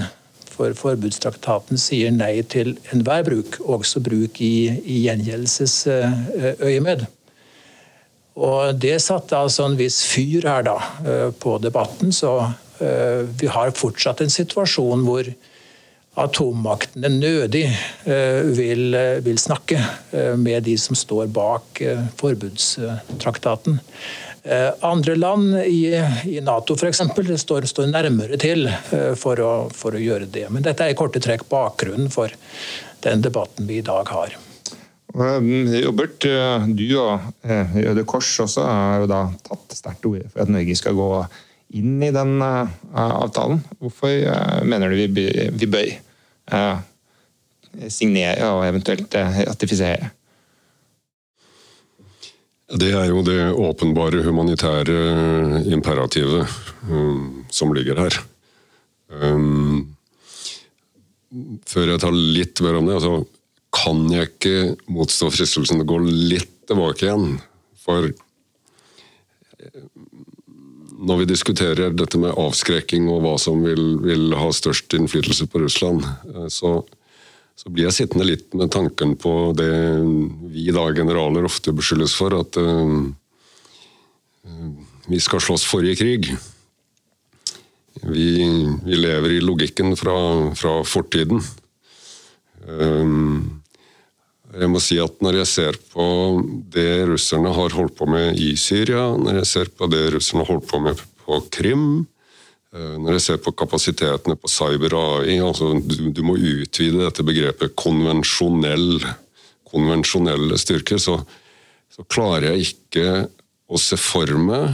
For forbudstraktaten sier nei til enhver bruk, også bruk i, i gjengjeldelsesøyemed. Og det satte altså en viss fyr her da eh, på debatten, så eh, vi har fortsatt en situasjon hvor atommaktene nødig eh, vil, vil snakke med de som står bak forbudstraktaten. Andre land i, i Nato f.eks. Står, står nærmere til for å, for å gjøre det. Men dette er i korte trekk bakgrunnen for den debatten vi i dag har. Robert, eh, du og eh, Røde Kors også har jo da tatt sterkt ord for at Norge skal gå inn i den eh, avtalen. Hvorfor mener du vi bør signere og eventuelt ratifisere? Det er jo det åpenbare humanitære imperativet um, som ligger her. Um, før jeg tar litt mer om det altså kan jeg ikke motstå fristelsen å gå litt tilbake igjen. For når vi diskuterer dette med avskrekking og hva som vil, vil ha størst innflytelse på Russland, eh, så, så, blir jeg sittende litt med tanken på det vi da generaler ofte beskyldes for, at uh, vi skal slåss forrige krig. Vi, vi lever i logikken fra, fra fortiden. Um, jeg må si at Når jeg ser på det russerne har holdt på med i Syria, når jeg ser på det russerne har holdt på med på Krim, eh, når jeg ser på kapasitetene på cyber-AI altså du, du, må utvide dette begrepet konvensjonell, konvensjonelle styrker, så, så klarer jeg ikke å se for meg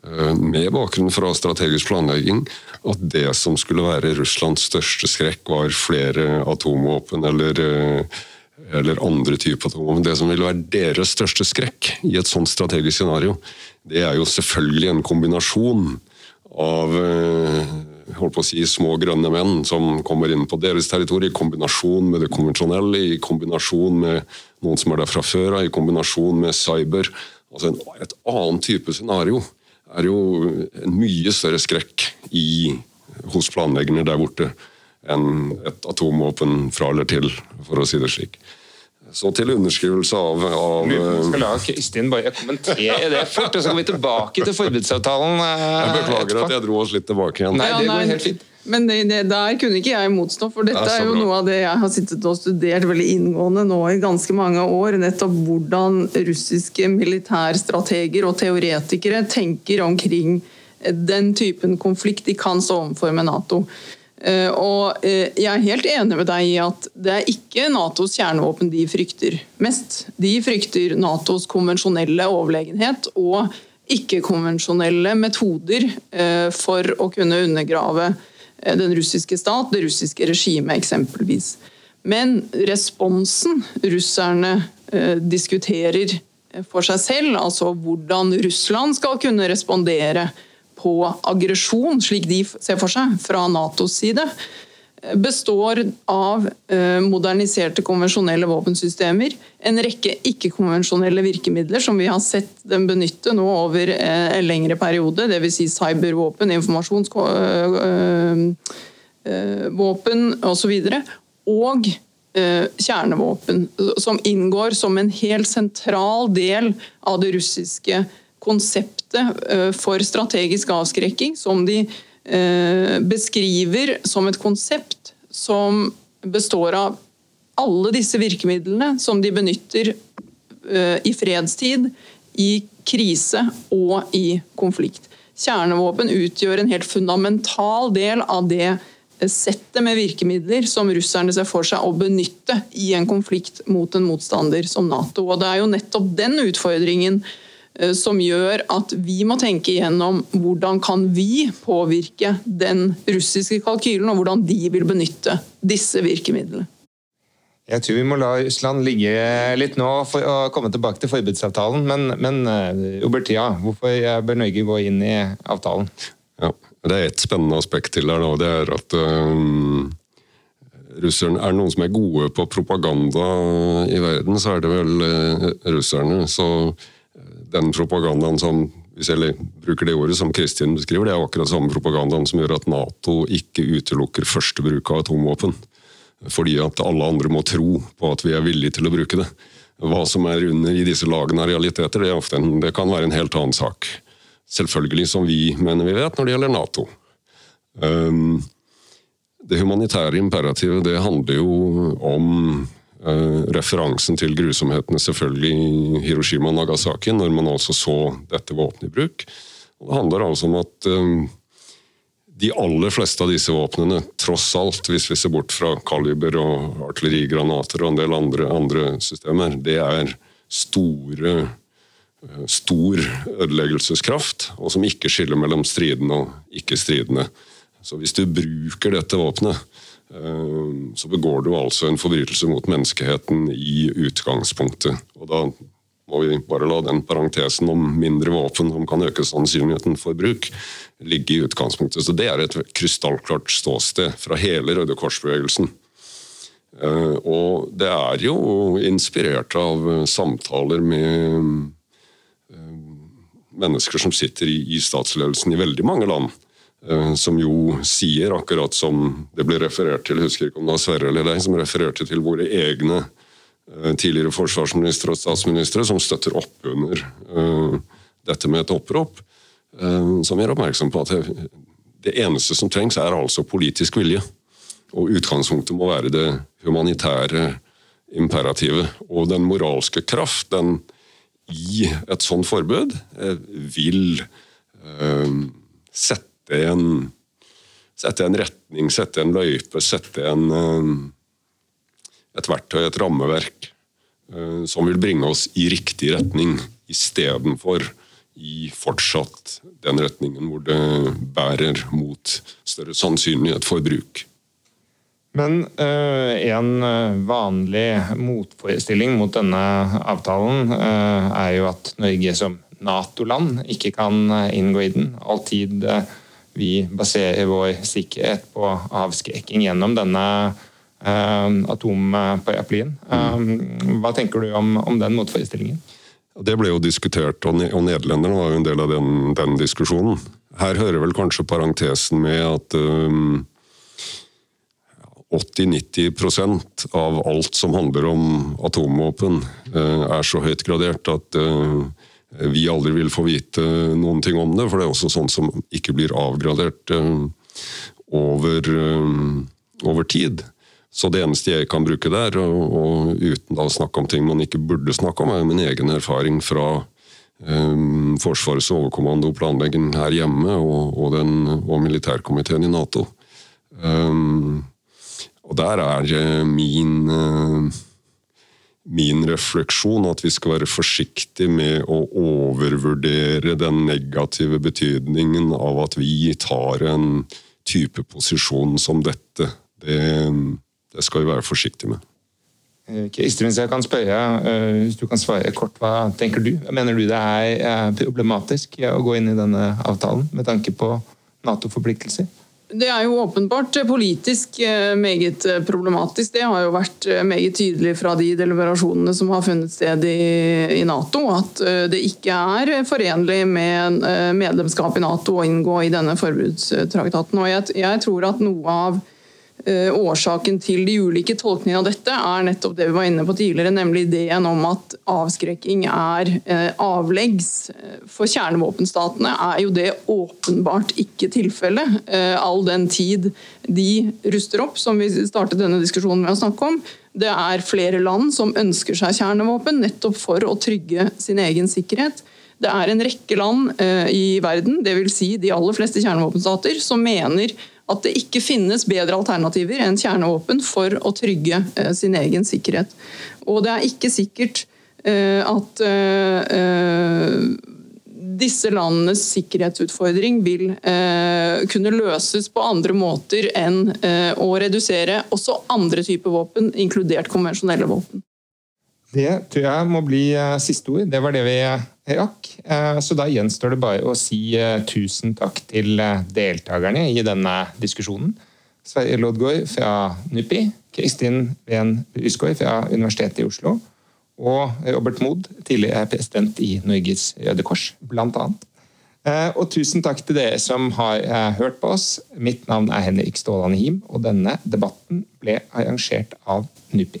eh, med bakgrunn fra strategisk planlegging, at det som skulle være Russlands største skrekk, var flere atomvåpen eller uh, eller andre typer atomvåpen. Det som vil være deres største skrekk i et sånt strategisk scenario, det er jo selvfølgelig en kombinasjon av eh, holdt på å si, små grønne menn som kommer inn på deres territorium, i kombinasjon med det konvensjonelle, i kombinasjon med noen som er der fra før av, i kombinasjon med cyber. Altså en, Et annet type scenario er jo en mye større skrekk i, hos planleggerne der borte enn et atomvåpen fra eller til, for å si det slik. Så til underskrivelse av, av Vi skal la Kristin bare kommentere det fort, og så går vi tilbake til forbudsavtalen. Jeg beklager etterpå. at jeg dro oss litt tilbake igjen. Nei, det går helt fint. Men det, det, der kunne ikke jeg motstå, for dette er jo noe av det jeg har sittet og studert veldig inngående nå i ganske mange år. Nettopp hvordan russiske militærstrateger og teoretikere tenker omkring den typen konflikt de kan stå overfor med Nato. Eh, og eh, jeg er helt enig med deg i at det er ikke Natos kjernevåpen de frykter mest. De frykter Natos konvensjonelle overlegenhet og ikke-konvensjonelle metoder eh, for å kunne undergrave den russiske stat, det russiske regimet eksempelvis. Men responsen russerne diskuterer for seg selv, altså hvordan Russland skal kunne respondere på aggresjon, slik de ser for seg, fra Natos side, består av eh, moderniserte konvensjonelle våpensystemer, en rekke ikke-konvensjonelle virkemidler som vi har sett dem benytte nå over eh, en lengre periode, dvs. Si cybervåpen, informasjonsvåpen osv. Og kjernevåpen, som inngår som en helt sentral del av det russiske konseptet eh, for strategisk avskrekking, som de eh, beskriver som et konsept som består av alle disse virkemidlene som de benytter eh, i fredstid, i krise og i konflikt. Kjernevåpen utgjør en helt fundamental del av det settet med virkemidler som russerne ser for seg å benytte i en konflikt mot en motstander som Nato. Og Det er jo nettopp den utfordringen som gjør at vi må tenke igjennom hvordan kan vi påvirke den russiske kalkylen, og hvordan de vil benytte disse virkemidlene. Jeg tror vi må la Russland ligge litt nå for å komme tilbake til forbudsavtalen. Men, men Robert, ja, hvorfor bør Norge gå inn i avtalen? Ja, Det er et spennende aspekt til her. nå. Det er at um, russerne er noen som er gode på propaganda i verden, så er det vel uh, russerne. Så den propagandaen som hvis jeg bruker det ordet som Kristin beskriver, det er akkurat samme propagandaen som gjør at Nato ikke utelukker første bruk av atomvåpen. Fordi at alle andre må tro på at vi er villige til å bruke det. Hva som er under i disse lagene av realiteter, det, en, det kan være en helt annen sak selvfølgelig som vi mener vi vet når det gjelder Nato. Um, det humanitære imperativet det handler jo om referansen til grusomhetene selvfølgelig i Hiroshima og Nagasaki, når man altså så dette våpenet i bruk. Og det handler altså om at um, de aller fleste av disse våpnene, tross alt, hvis vi ser bort fra kaliber og artillerigranater og en del andre, andre systemer, det er store stor ødeleggelseskraft, og som ikke skiller mellom stridende og ikke-stridende. Så hvis du bruker dette våpenet, eh, så begår du altså en forbrytelse mot menneskeheten i utgangspunktet. Og da må vi bare la den parentesen om mindre våpen som kan øke sannsynligheten for bruk, ligge i utgangspunktet. Så det er et krystallklart ståsted fra hele Røde Kors-bevegelsen. Eh, og det er jo inspirert av samtaler med mennesker som sitter i statsledelsen i veldig mange land. Eh, som jo sier, akkurat som det ble referert til, husker ikke om det var Sverre eller deg, som refererte til våre egne eh, tidligere forsvarsministre og statsministre som støtter opp under uh, dette med et opprop. Som gjør oppmerksom på at det, eneste som trengs, er altså politisk vilje. Og utgangspunktet må være det humanitære imperativet. Og den moralske kraft, den i et sånt forbud eh, vil eh, sette en, sette en retning, sette en løype, sette en, eh, et verktøy, et rammeverk, som vil bringe oss i riktig retning, istedenfor i fortsatt den retningen hvor det bærer mot større sannsynlighet for bruk. Men uh, en eh, vanlig motforestilling mot denne avtalen er jo at Norge som Nato-land ikke kan inngå i den. Alltid uh, vi baserer vår sikkerhet på avskrekking gjennom denne atomparaplyen. hva tenker du om, om, den motforestillingen? Det ble jo diskutert, og, nederlenderne var jo en del av den, den diskusjonen. Her hører vel kanskje parentesen med at 80-90% av alt som handler om atomvåpen, uh, er så høyt gradert at eh, vi aldri vil få vite noen ting om det. For det er også sånt som ikke blir avgradert eh, over, over tid. Så det eneste jeg kan bruke der, og, og uten å snakke om ting man ikke burde snakke om, er min egen erfaring fra um, Forsvarets overkommando planlegging her hjemme og, og, den, og militærkomiteen i Nato. Um, og der er min, eh, min refleksjon at vi skal være forsiktige med å overvurdere den negative betydningen av at vi tar en type posisjon som dette. Det, det skal vi være forsiktige med. Kristin, hvis jeg kan spørre, eh, hvis du kan svare kort, hva tenker du? Mener du det er problematisk å gå inn i denne avtalen med tanke på Nato-forpliktelser? Det er jo åpenbart politisk eh, meget eh, problematisk. Det har jo vært eh, meget tydelig fra de deliberasjonene som har funnet sted i, Nato, at det ikke er forenlig med medlemskap i Nato å inngå i denne forbudstraktaten. Og jeg, jeg tror at noe av årsaken til de ulike tolkningene av dette er nettopp det vi var inne på tidligere, nemlig ideen om at avskrekking er eh, avleggs. For kjernevåpenstatene er jo det åpenbart ikke tilfellet, eh, all den tid de ruster opp, som vi startet denne diskusjonen med å snakke om. Det er flere land som ønsker seg kjernevåpen, nettopp for å trygge sin egen sikkerhet. Det er en rekke land eh, i verden, dvs. Si de aller fleste kjernevåpenstater, som mener at det ikke finnes bedre alternativer enn kjernevåpen for å trygge eh, sin egen sikkerhet. Og det er ikke sikkert eh, at eh, disse landenes sikkerhetsutfordring vil eh, kunne løses på andre måter enn eh, å redusere også andre typer våpen, inkludert konvensjonelle våpen. Det tror jeg må bli uh, siste ord. Det var det vi uh, rakk. Uh, så da gjenstår det bare å si tusen takk til deltakerne i denne diskusjonen. Sverre Loddgaard fra NUPI, Kristin Ven Brysgaard fra Universitetet i Oslo og Robert Mood, tidligere president i Norges Røde Kors, blant annet. Og tusen takk til dere som har hørt på oss. Mitt navn er Henrik Ståland Him, og denne debatten ble arrangert av NUPI.